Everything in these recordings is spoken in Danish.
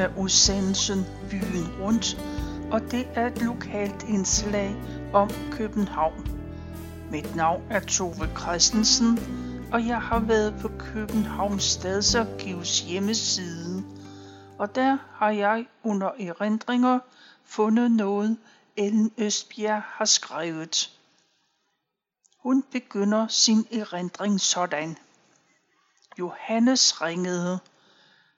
af udsendelsen Byen Rundt, og det er et lokalt indslag om København. Mit navn er Tove Christensen, og jeg har været på Københavns Stadsarkivs hjemmeside. Og der har jeg under erindringer fundet noget, Ellen Østbjerg har skrevet. Hun begynder sin erindring sådan. Johannes ringede.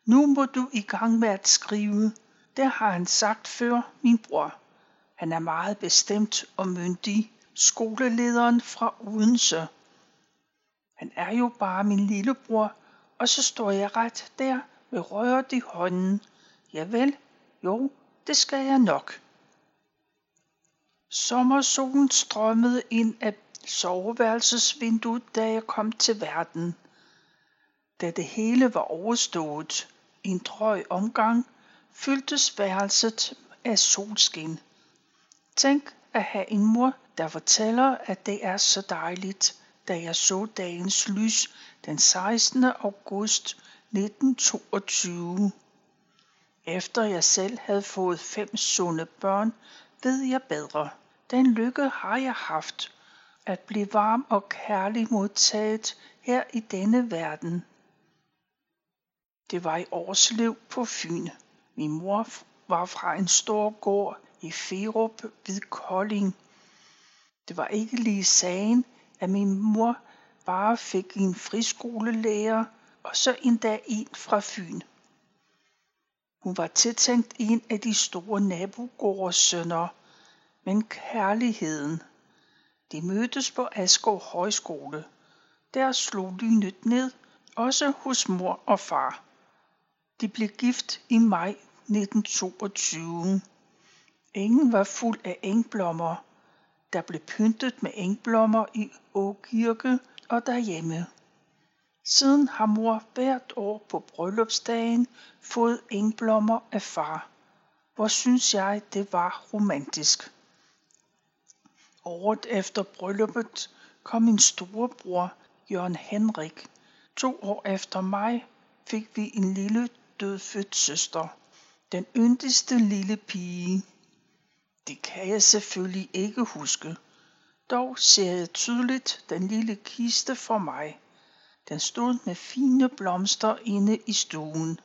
Nu må du i gang med at skrive. Det har han sagt før, min bror. Han er meget bestemt og myndig. Skolelederen fra Odense. Han er jo bare min lillebror, og så står jeg ret der med røret i hånden. Javel, jo, det skal jeg nok. Sommersolen strømmede ind af soveværelsesvinduet, da jeg kom til verden. Da det hele var overstået, en drøg omgang, fyldtes værelset af solskin. Tænk at have en mor, der fortæller, at det er så dejligt, da jeg så dagens lys den 16. august 1922. Efter jeg selv havde fået fem sunde børn, ved jeg bedre. Den lykke har jeg haft, at blive varm og kærlig modtaget her i denne verden. Det var i Årslev på Fyn. Min mor var fra en stor gård i Ferup ved Kolding. Det var ikke lige sagen, at min mor bare fik en friskolelærer og så endda en fra Fyn. Hun var tiltænkt en af de store nabogårdes sønner, men kærligheden. De mødtes på Askov Højskole. Der slog lynet ned, også hos mor og far. De blev gift i maj 1922. Engen var fuld af engblommer. Der blev pyntet med engblommer i Åkirke og derhjemme. Siden har mor hvert år på bryllupsdagen fået engblommer af far. Hvor synes jeg, det var romantisk. Året efter brylluppet kom min storebror, Jørgen Henrik. To år efter mig fik vi en lille dødfødt søster. Den yndigste lille pige. Det kan jeg selvfølgelig ikke huske. Dog ser jeg tydeligt den lille kiste for mig. Den stod med fine blomster inde i stuen.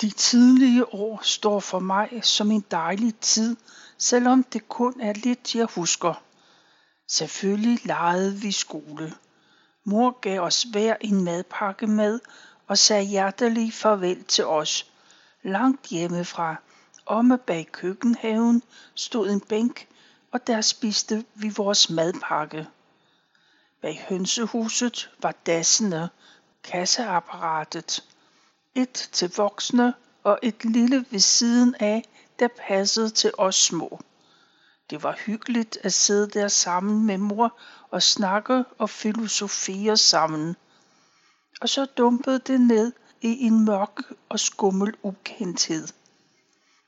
De tidlige år står for mig som en dejlig tid, selvom det kun er lidt, jeg husker. Selvfølgelig legede vi skole. Mor gav os hver en madpakke med og sagde hjertelig farvel til os. Langt hjemmefra, omme bag køkkenhaven, stod en bænk, og der spiste vi vores madpakke. Bag hønsehuset var dassene, kasseapparatet. Et til voksne og et lille ved siden af, der passede til os små. Det var hyggeligt at sidde der sammen med mor og snakke og filosofere sammen. Og så dumpede det ned i en mørk og skummel ukendthed.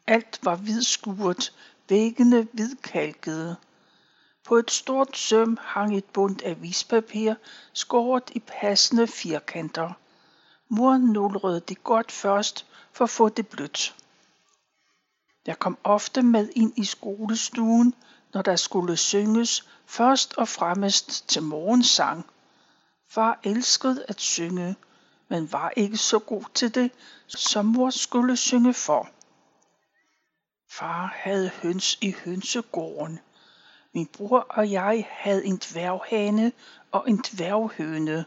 Alt var hvidskuret, væggene hvidkalkede. På et stort søm hang et bundt avispapir, skåret i passende firkanter. Mor nulrede det godt først for at få det blødt. Jeg kom ofte med ind i skolestuen, når der skulle synges, først og fremmest til morgensang. Far elskede at synge, men var ikke så god til det, som mor skulle synge for. Far havde høns i hønsegården. Min bror og jeg havde en dværghane og en dværghøne.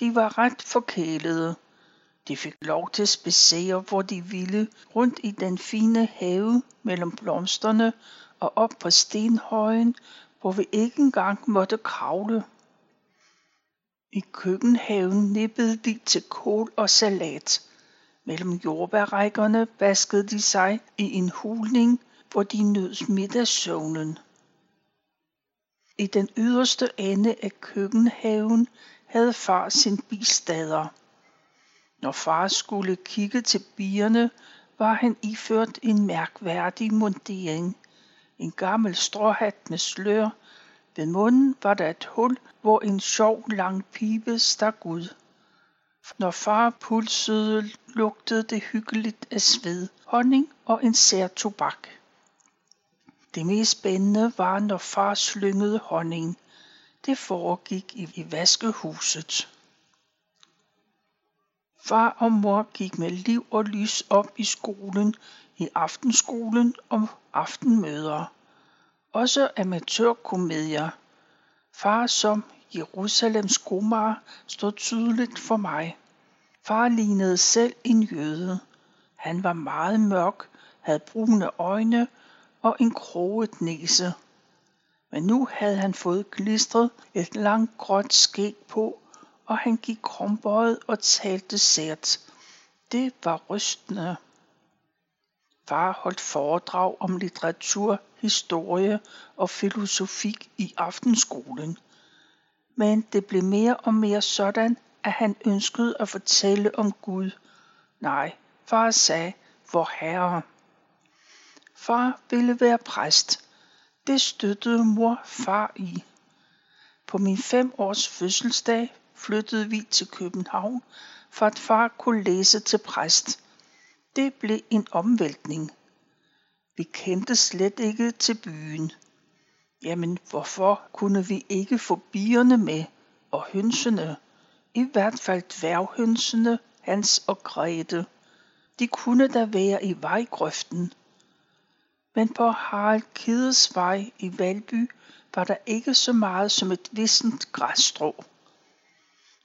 De var ret forkælede. De fik lov til at spacere, hvor de ville, rundt i den fine have mellem blomsterne og op på stenhøjen, hvor vi ikke engang måtte kravle. I køkkenhaven nippede de til kål og salat. Mellem jordbærrækkerne vaskede de sig i en hulning, hvor de nød middagssøvnen. I den yderste ende af køkkenhaven havde far sin bistader. Når far skulle kigge til bierne, var han iført en mærkværdig mundering. En gammel stråhat med slør. Ved munden var der et hul, hvor en sjov lang pibe stak ud. Når far pulsede, lugtede det hyggeligt af sved, honning og en sær tobak. Det mest spændende var, når far slyngede honning. Det foregik i, vaskehuset. Far og mor gik med liv og lys op i skolen, i aftenskolen og aftenmøder. Også amatørkomedier. Far som Jerusalems skomager stod tydeligt for mig. Far lignede selv en jøde. Han var meget mørk, havde brune øjne og en kroget næse. Men nu havde han fået klistret et langt gråt skæg på, og han gik krumbøjet og talte sært. Det var rystende. Far holdt foredrag om litteratur, historie og filosofi i aftenskolen. Men det blev mere og mere sådan, at han ønskede at fortælle om Gud. Nej, far sagde, vor herre. Far ville være præst. Det støttede mor far i. På min fem års fødselsdag flyttede vi til København, for at far kunne læse til præst. Det blev en omvæltning. Vi kendte slet ikke til byen. Jamen, hvorfor kunne vi ikke få bierne med og hønsene? I hvert fald dværghønsene, Hans og Grete. De kunne da være i vejgrøften. Men på Harald Kides vej i Valby var der ikke så meget som et vissent græsstrå.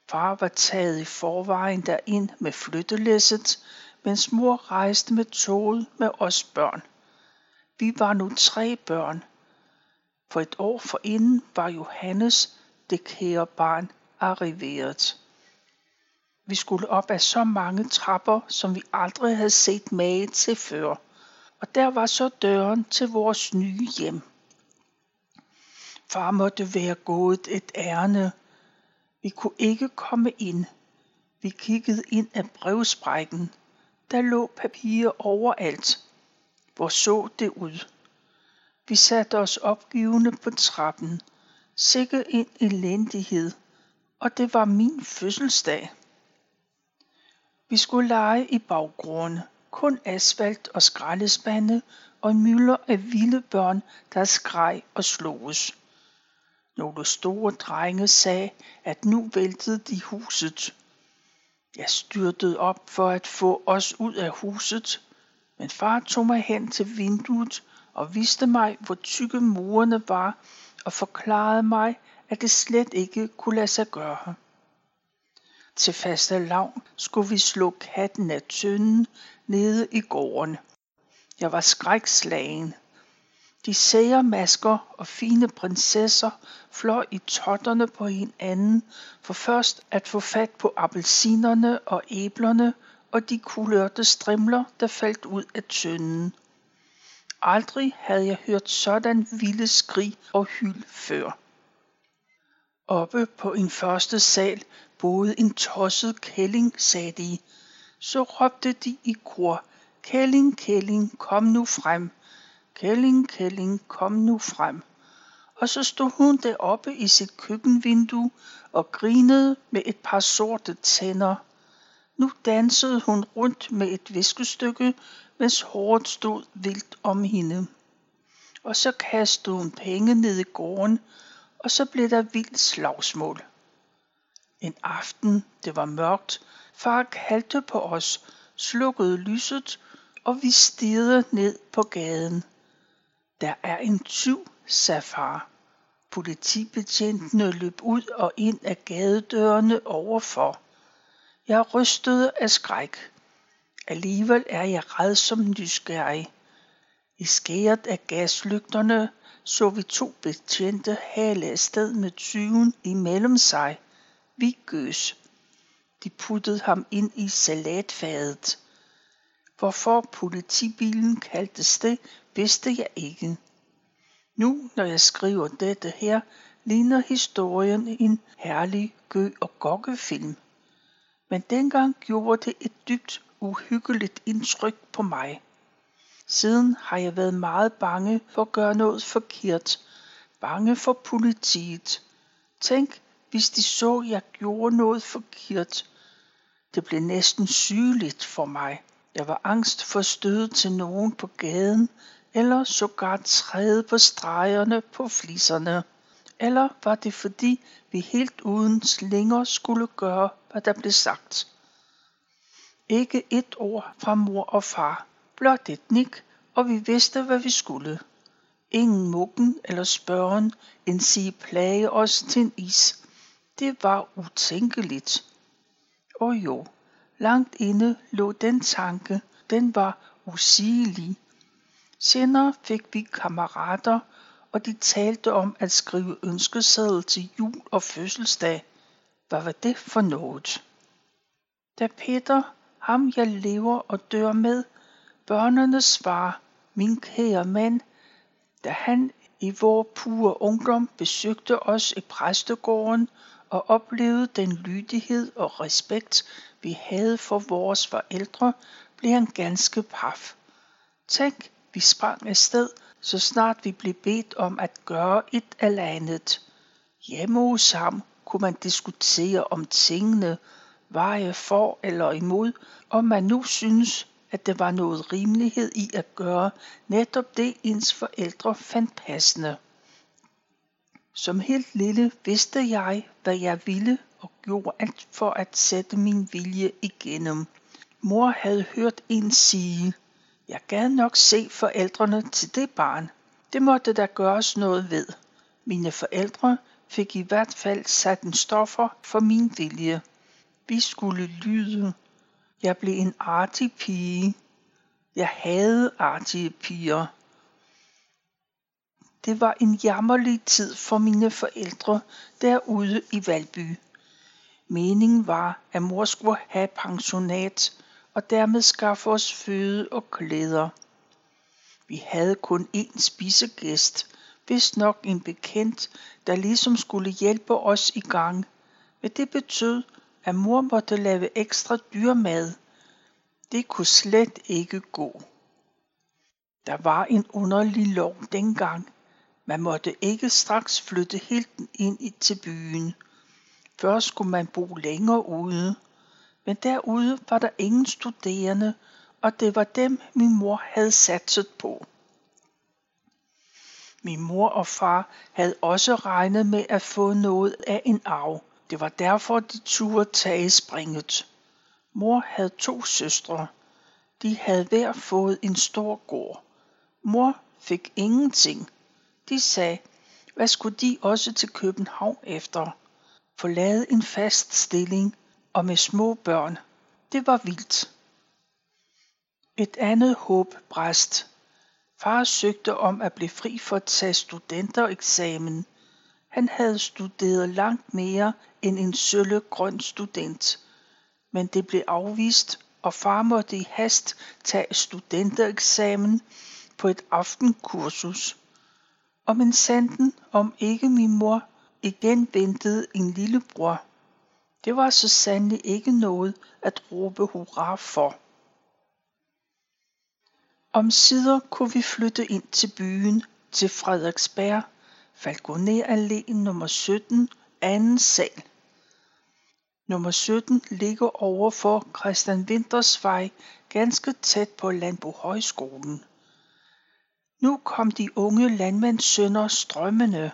Far var taget i forvejen derind med flyttelæsset, mens mor rejste med toget med os børn. Vi var nu tre børn. For et år forinden var Johannes, det kære barn, arriveret. Vi skulle op ad så mange trapper, som vi aldrig havde set mage til før. Og der var så døren til vores nye hjem. Far måtte være gået et ærne. Vi kunne ikke komme ind. Vi kiggede ind af brevsprækken. Der lå papirer overalt. Hvor så det ud? Vi satte os opgivende på trappen. Sikke en elendighed. Og det var min fødselsdag. Vi skulle lege i baggrunden. Kun asfalt og skraldespande og en mylder af vilde børn, der skreg og sloges. Nogle store drenge sagde, at nu væltede de huset. Jeg styrtede op for at få os ud af huset, men far tog mig hen til vinduet og viste mig, hvor tykke murene var, og forklarede mig, at det slet ikke kunne lade sig gøre. Til faste lavn skulle vi slå katten af tynden nede i gården. Jeg var skrækslagen. De sære masker og fine prinsesser fløj i totterne på hinanden for først at få fat på appelsinerne og æblerne og de kulørte strimler, der faldt ud af tønden. Aldrig havde jeg hørt sådan vilde skrig og hyl før. Oppe på en første sal boede en tosset kælling, sagde de. Så råbte de i kor, Kælling, kælling, kom nu frem. Kælling, kælling, kom nu frem. Og så stod hun deroppe i sit køkkenvindue og grinede med et par sorte tænder. Nu dansede hun rundt med et viskestykke, mens håret stod vildt om hende. Og så kastede hun penge ned i gården, og så blev der vildt slagsmål. En aften, det var mørkt, far kaldte på os, slukkede lyset, og vi stirrede ned på gaden. Der er en tyv, sagde far. Politibetjentene løb ud og ind af gadedørene overfor. Jeg rystede af skræk. Alligevel er jeg red som nysgerrig. I skæret af gaslygterne så vi to betjente hale afsted med tyven imellem sig. Vi gøs. De puttede ham ind i salatfadet. Hvorfor politibilen kaldtes det, vidste jeg ikke. Nu, når jeg skriver dette her, ligner historien en herlig gø- og gokkefilm. Men dengang gjorde det et dybt uhyggeligt indtryk på mig. Siden har jeg været meget bange for at gøre noget forkert. Bange for politiet. Tænk, hvis de så, jeg gjorde noget forkert. Det blev næsten sygeligt for mig. Jeg var angst for støde til nogen på gaden, eller sågar træde på stregerne på fliserne. Eller var det fordi, vi helt uden slinger skulle gøre, hvad der blev sagt? Ikke et ord fra mor og far, blot et nik, og vi vidste, hvad vi skulle. Ingen mukken eller spørgen end sige plage os til en is. Det var utænkeligt. Og jo, langt inde lå den tanke, den var usigelig. Senere fik vi kammerater, og de talte om at skrive ønskeseddel til jul og fødselsdag. Hvad var det for noget? Da Peter, ham jeg lever og dør med, børnene svar, min kære mand, da han i vor pure ungdom besøgte os i præstegården og oplevede den lydighed og respekt, vi havde for vores forældre, blev han ganske paf. Tænk, vi sprang afsted, så snart vi blev bedt om at gøre et eller andet. Hjemme hos ham kunne man diskutere om tingene, veje for eller imod, om man nu synes, at der var noget rimelighed i at gøre netop det, ens forældre fandt passende. Som helt lille vidste jeg, hvad jeg ville og gjorde alt for at sætte min vilje igennem. Mor havde hørt en sige, jeg gad nok se forældrene til det barn. Det måtte der gøres noget ved. Mine forældre fik i hvert fald sat en stoffer for min vilje. Vi skulle lyde. Jeg blev en artig pige. Jeg havde artige piger. Det var en jammerlig tid for mine forældre derude i Valby. Meningen var, at mor skulle have pensionat og dermed skaffe os føde og klæder. Vi havde kun én spisegæst, vist nok en bekendt, der ligesom skulle hjælpe os i gang. Men det betød, at mor måtte lave ekstra dyrmad. Det kunne slet ikke gå. Der var en underlig lov dengang. Man måtte ikke straks flytte helt ind til byen. Først skulle man bo længere ude. Men derude var der ingen studerende, og det var dem, min mor havde satset på. Min mor og far havde også regnet med at få noget af en arv. Det var derfor, de turde tage springet. Mor havde to søstre. De havde hver fået en stor gård. Mor fik ingenting. De sagde, hvad skulle de også til København efter? Forlade en fast stilling og med små børn. Det var vildt. Et andet håb bræst. Far søgte om at blive fri for at tage studentereksamen. Han havde studeret langt mere end en sølle grøn student. Men det blev afvist, og far måtte i hast tage studentereksamen på et aftenkursus. Og men sanden, om ikke min mor igen ventede en lillebror. Det var så sandelig ikke noget at råbe hurra for. Om sider kunne vi flytte ind til byen, til Frederiksberg, Falconer Allé nummer 17, anden sal. Nummer 17 ligger over for Christian Winters vej, ganske tæt på Landbohøjskolen. Nu kom de unge landmandssønner strømmende.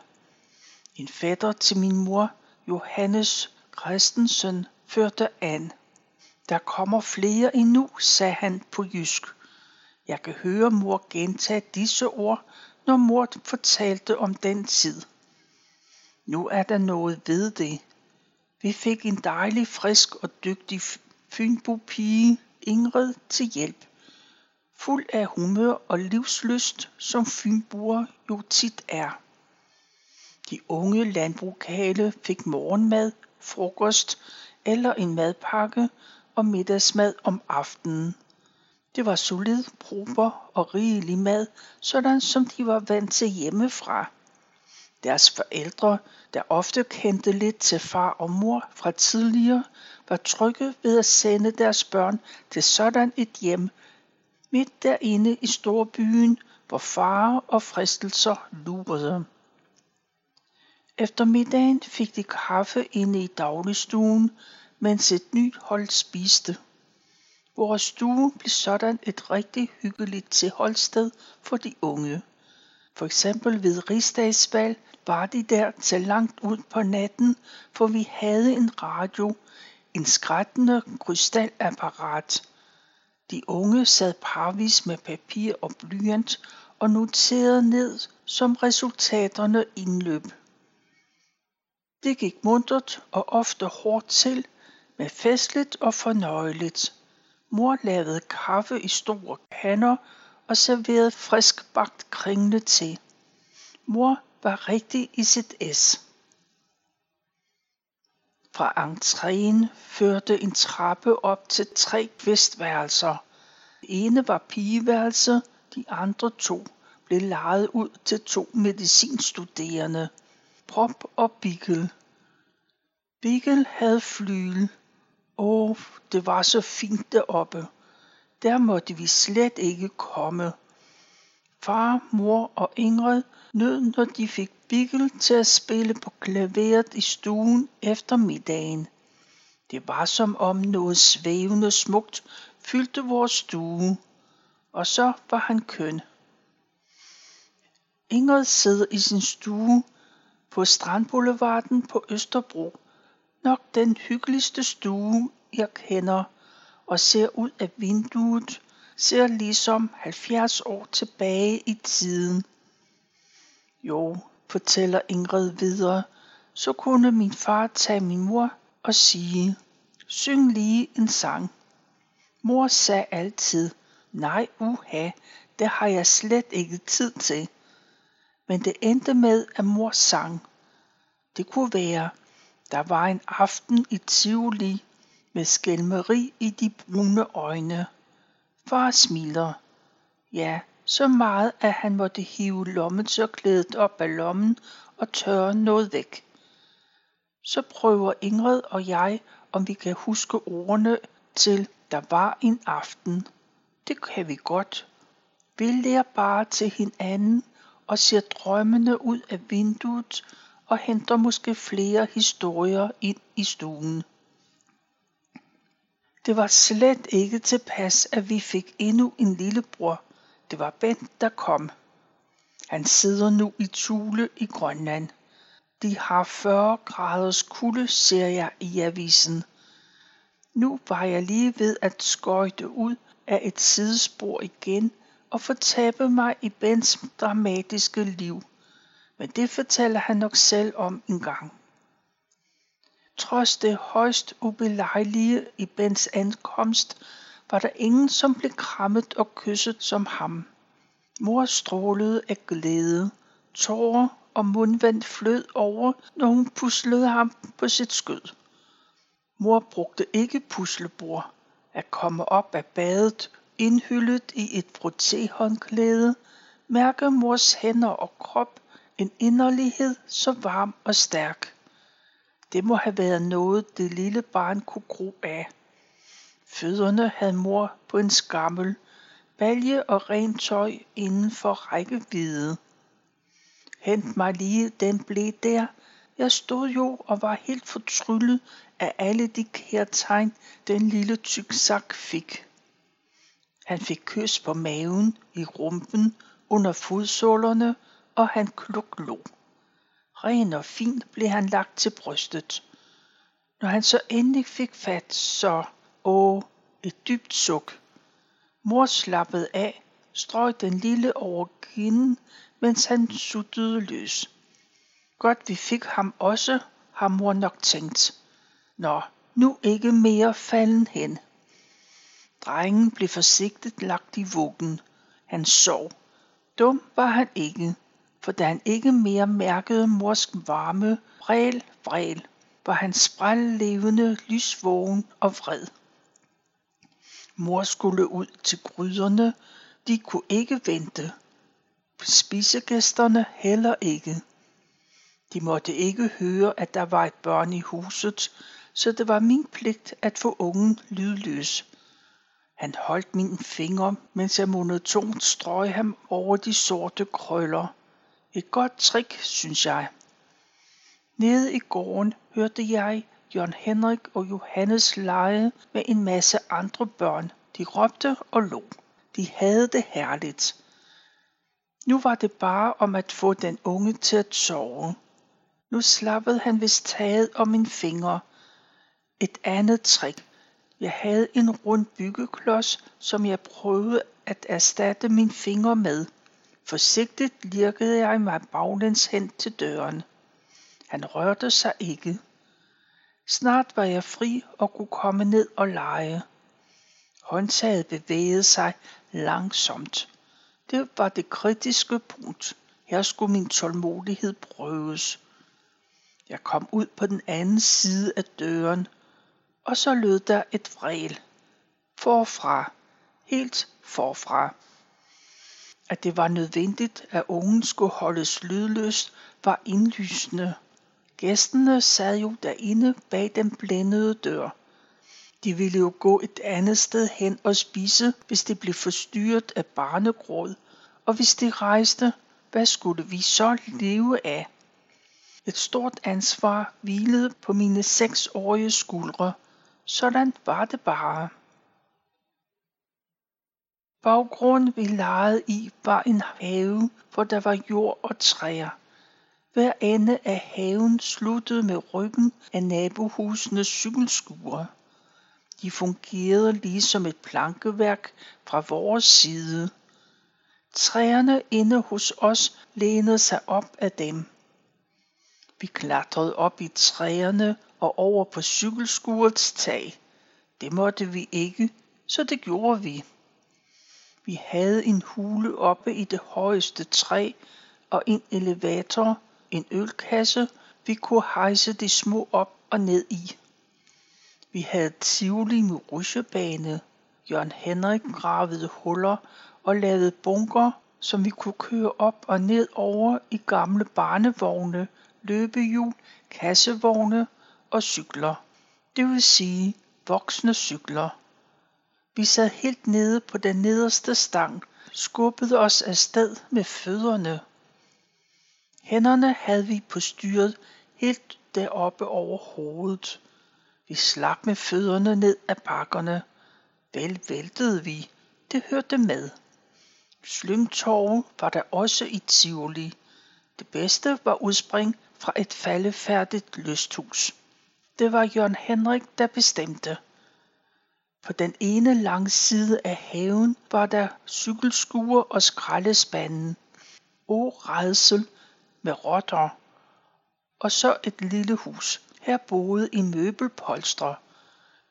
En fætter til min mor, Johannes Christensen, førte an. Der kommer flere endnu, sagde han på jysk. Jeg kan høre mor gentage disse ord, når mor fortalte om den tid. Nu er der noget ved det. Vi fik en dejlig, frisk og dygtig fynbo-pige, Ingrid, til hjælp. Fuld af humør og livslyst, som fynboer jo tit er. De unge landbrugale fik morgenmad, frokost eller en madpakke og middagsmad om aftenen. Det var solid, proper og rigelig mad, sådan som de var vant til hjemmefra. Deres forældre, der ofte kendte lidt til far og mor fra tidligere, var trygge ved at sende deres børn til sådan et hjem, midt derinde i storbyen, hvor fare og fristelser lurede. Efter middagen fik de kaffe inde i dagligstuen, mens et nyt hold spiste. Vores stue blev sådan et rigtig hyggeligt tilholdssted for de unge. For eksempel ved rigsdagsvalg var de der til langt ud på natten, for vi havde en radio, en skrættende krystalapparat. De unge sad parvis med papir og blyant og noterede ned, som resultaterne indløb. Det gik muntert og ofte hårdt til, med festligt og fornøjeligt. Mor lavede kaffe i store kander og serverede friskbagt kringle til. Mor var rigtig i sit S. Fra entréen førte en trappe op til tre kvistværelser. Det ene var pigeværelse, de andre to blev lejet ud til to medicinstuderende, Prop og Bigel. Bigel havde flygel. Åh, det var så fint deroppe. Der måtte vi slet ikke komme. Far, mor og Ingrid nød, når de fik Bigel til at spille på klaveret i stuen efter middagen. Det var som om noget svævende smukt fyldte vores stue. Og så var han køn. Ingrid sidder i sin stue på Strandboulevarden på Østerbro. Nok den hyggeligste stue, jeg kender, og ser ud af vinduet, ser ligesom 70 år tilbage i tiden. Jo, fortæller Ingrid videre, så kunne min far tage min mor og sige, syng lige en sang. Mor sagde altid, nej uha, det har jeg slet ikke tid til. Men det endte med, at mor sang. Det kunne være, der var en aften i Tivoli med skælmeri i de brune øjne. Far smiler. Ja, så meget, at han måtte hive lommetørklædet op af lommen og tørre noget væk. Så prøver Ingrid og jeg, om vi kan huske ordene til Der var en aften. Det kan vi godt. Vi lærer bare til hinanden og ser drømmende ud af vinduet og henter måske flere historier ind i stuen. Det var slet ikke tilpas, at vi fik endnu en lillebror. Det var Bent, der kom. Han sidder nu i Tule i Grønland. De har 40 graders kulde, ser jeg i avisen. Nu var jeg lige ved at skøjte ud af et sidespor igen og fortabe mig i Bens dramatiske liv. Men det fortæller han nok selv om en gang. Trods det højst ubelejlige i Bens ankomst, var der ingen, som blev krammet og kysset som ham. Mor strålede af glæde. Tårer og mundvand flød over, når hun puslede ham på sit skød. Mor brugte ikke puslebord. At komme op af badet, indhyllet i et frottéhåndklæde, mærke mors hænder og krop en inderlighed så varm og stærk. Det må have været noget, det lille barn kunne gro af. Fødderne havde mor på en skammel, balje og rent tøj inden for rækkevidde. Hent mig lige den blæ der. Jeg stod jo og var helt fortryllet af alle de kærtegn, den lille tyksak fik. Han fik kys på maven, i rumpen, under fodsålerne, og han kluklo. Ren og fint blev han lagt til brystet. Når han så endelig fik fat, så, åh, et dybt suk. Mor slappede af, strøg den lille over kinden, mens han suttede løs. Godt vi fik ham også, har mor nok tænkt. Nå, nu ikke mere falden hen. Drengen blev forsigtigt lagt i vuggen. Han sov. Dum var han ikke, for da han ikke mere mærkede mors varme, vrel, vrel, var han sprællevende, lysvågen og vred. Mor skulle ud til gryderne, de kunne ikke vente. Spisegæsterne heller ikke. De måtte ikke høre, at der var et børn i huset, så det var min pligt at få ungen lydløs. Han holdt min finger, mens jeg monotont strøg ham over de sorte krøller. Et godt trick, synes jeg. Nede i gården hørte jeg, Jørgen Henrik og Johannes lege med en masse andre børn. De råbte og lå. De havde det herligt. Nu var det bare om at få den unge til at sove. Nu slappede han vist taget om min finger. Et andet trick. Jeg havde en rund byggeklods, som jeg prøvede at erstatte min finger med. Forsigtigt lirkede jeg mig baglæns hen til døren. Han rørte sig ikke. Snart var jeg fri og kunne komme ned og lege. Håndtaget bevægede sig langsomt. Det var det kritiske punkt. Her skulle min tålmodighed prøves. Jeg kom ud på den anden side af døren, og så lød der et vrel. Forfra. Helt forfra. At det var nødvendigt, at ungen skulle holdes lydløs, var indlysende. Gæsterne sad jo derinde bag den blændede dør. De ville jo gå et andet sted hen og spise, hvis det blev forstyrret af barnegråd, og hvis de rejste, hvad skulle vi så leve af? Et stort ansvar hvilede på mine seksårige skuldre. Sådan var det bare. Baggrunden vi legede i var en have, hvor der var jord og træer. Hver ende af haven sluttede med ryggen af nabohusenes cykelskure. De fungerede ligesom et plankeværk fra vores side. Træerne inde hos os lænede sig op af dem. Vi klatrede op i træerne og over på cykelskurets tag. Det måtte vi ikke, så det gjorde vi. Vi havde en hule oppe i det højeste træ og en elevator, en ølkasse, vi kunne hejse de små op og ned i. Vi havde tivoli med rusjebane. Jørgen Henrik gravede huller og lavede bunker, som vi kunne køre op og ned over i gamle barnevogne, løbehjul, kassevogne og cykler. Det vil sige voksne cykler. Vi sad helt nede på den nederste stang, skubbede os afsted med fødderne. Hænderne havde vi på styret helt deroppe over hovedet. Vi slap med fødderne ned ad bakkerne. Vel væltede vi. Det hørte med. Slyngtorve var der også i Tivoli. Det bedste var udspring fra et faldefærdigt lysthus. Det var Jørgen Henrik, der bestemte. På den ene langside af haven var der cykelskuer og skraldespanden. O redsel med rotter. Og så et lille hus. Her boede en møbelpolstre.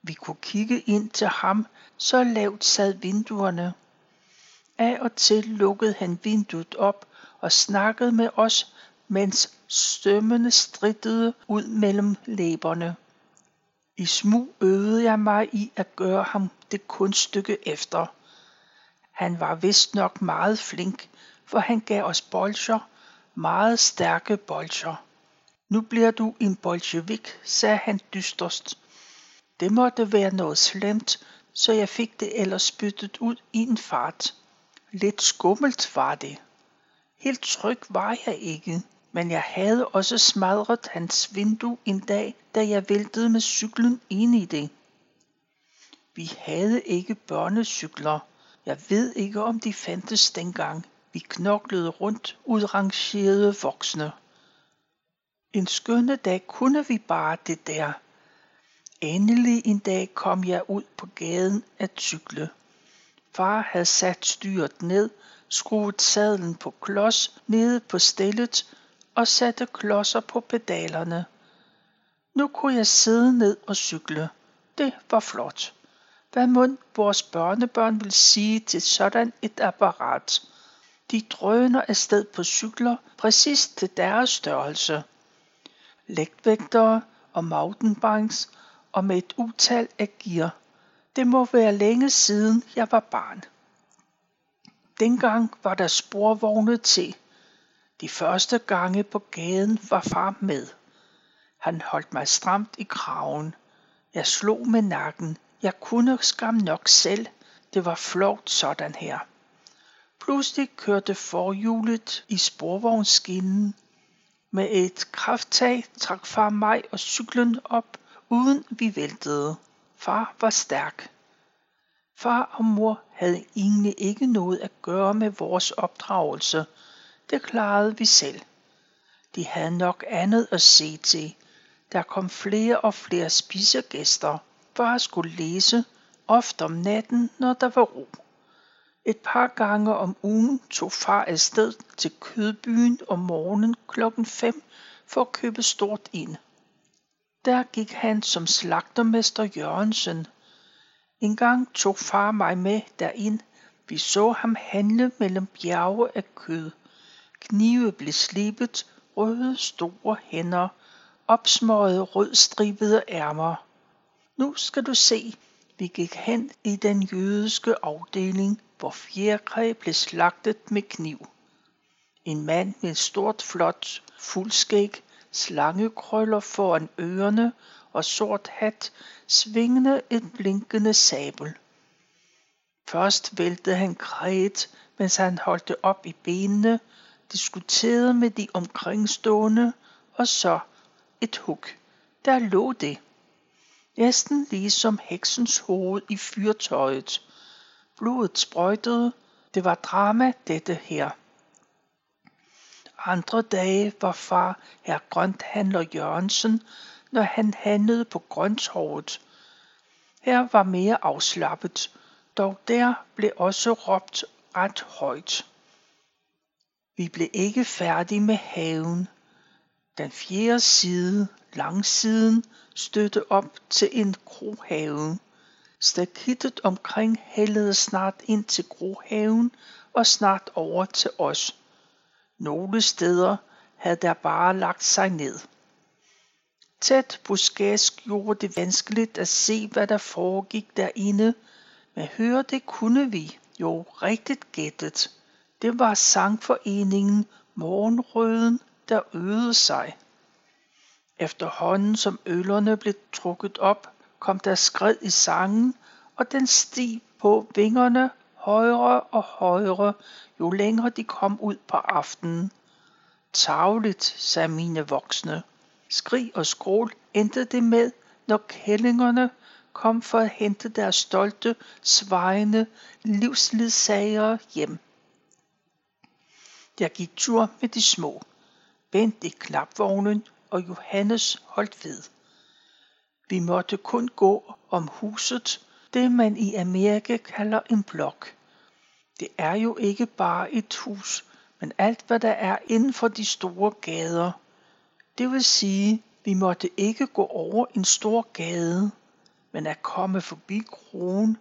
Vi kunne kigge ind til ham, så lavt sad vinduerne. Af og til lukkede han vinduet op og snakkede med os, mens stømmene strittede ud mellem læberne. I smug øvede jeg mig i at gøre ham det kunststykke efter. Han var vist nok meget flink, for han gav os bolcher, meget stærke bolcher. Nu bliver du en bolsjevik, sagde han dysterst. Det måtte være noget slemt, så jeg fik det ellers spyttet ud i en fart. Lidt skummelt var det. Helt tryg var jeg ikke, men jeg havde også smadret hans vindue en dag, da jeg væltede med cyklen ind i det. Vi havde ikke børnecykler. Jeg ved ikke, om de fandtes dengang. Vi knoklede rundt udrangerede voksne. En skønne dag kunne vi bare det der. Endelig en dag kom jeg ud på gaden at cykle. Far havde sat styret ned, skruet sadlen på klods nede på stillet og satte klodser på pedalerne. Nu kunne jeg sidde ned og cykle. Det var flot. Hvad mund vores børnebørn vil sige til sådan et apparat? De drøner afsted på cykler præcis til deres størrelse. Lægtvægtere og mountainbikes og med et utal af gear. Det må være længe siden jeg var barn. Dengang var der sporvogne til. De første gange på gaden var far med. Han holdt mig stramt i kraven. Jeg slog med nakken. Jeg kunne skam nok selv. Det var flot sådan her. Pludselig kørte forhjulet i sporvognsskinnen. Med et krafttag trak far mig og cyklen op uden vi væltede. Far var stærk. Far og mor havde egentlig ikke noget at gøre med vores opdragelse. Det klarede vi selv. De havde nok andet at se til. Der kom flere og flere spisegæster. Far skulle læse, ofte om natten, når der var ro. Et par gange om ugen tog far afsted til kødbyen om morgenen klokken 5 for at købe stort ind. Der gik han som slagtermester Jørgensen. En gang tog far mig med derind. Vi så ham handle mellem bjerge af kød. Knive blev slebet røde store hænder, opsmøgede rødstribede ærmer. Nu skal du se, vi gik hen i den jødiske afdeling, hvor fjerkræ blev slagtet med kniv. En mand med stort flot fuldskæg, slangekrøller foran ørerne og sort hat, svingende et blinkende sabel. Først væltede han kræet, mens han holdte op i benene, diskuterede med de omkringstående, og så et hug. Der lå det. Næsten ligesom heksens hoved i fyrtøjet. Blodet sprøjtede. Det var drama, dette her. Andre dage var far her grønthandler Jørgensen, når han handlede på grøntorvet. Her var mere afslappet, dog der blev også råbt ret højt. Vi blev ikke færdige med haven. Den fjerde side, langsiden, støtte op til en krohave. Stakittet omkring hældede snart ind til grohaven og snart over til os. Nogle steder havde der bare lagt sig ned. Tæt buskæs gjorde det vanskeligt at se, hvad der foregik derinde, men høre det kunne vi jo rigtigt gættet. Det var sangforeningen Morgenrøden, der øgede sig. Efterhånden som øllerne blev trukket op, kom der skred i sangen, og den steg på vingerne højere og højere, jo længere de kom ud på aftenen. Tavligt, sagde mine voksne. Skrig og skrål endte det med, når kællingerne kom for at hente deres stolte, svejende livsledsager hjem. Jeg gik tur med de små. Bent i knapvognen og Johannes holdt ved. Vi måtte kun gå om huset, det man i Amerika kalder en blok. Det er jo ikke bare et hus, men alt hvad der er inden for de store gader. Det vil sige, vi måtte ikke gå over en stor gade, men at komme forbi kronen,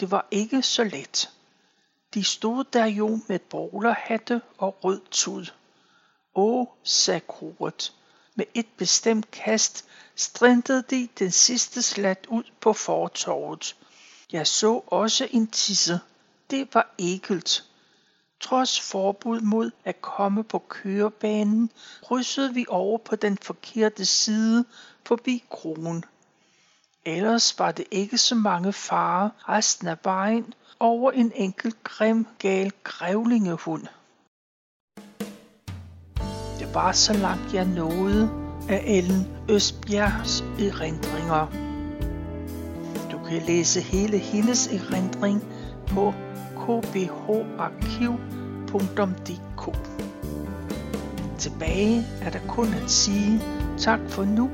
det var ikke så let. De stod der jo med bowlerhatte og rød tud. Åh, sagde koret. Med et bestemt kast strintede de den sidste slat ud på fortorvet. Jeg så også en tisse. Det var ægelt. Trods forbud mod at komme på kørebanen, krydsede vi over på den forkerte side forbi kronen. Ellers var det ikke så mange farer resten af vejen over en enkelt grim gal grævlingehund. Det var så langt jeg nåede af Ellen Østbjergs erindringer. Du kan læse hele hendes erindring på kbharkiv.dk. Tilbage er der kun at sige tak for nu,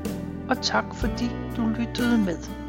og tak fordi du lyttede med.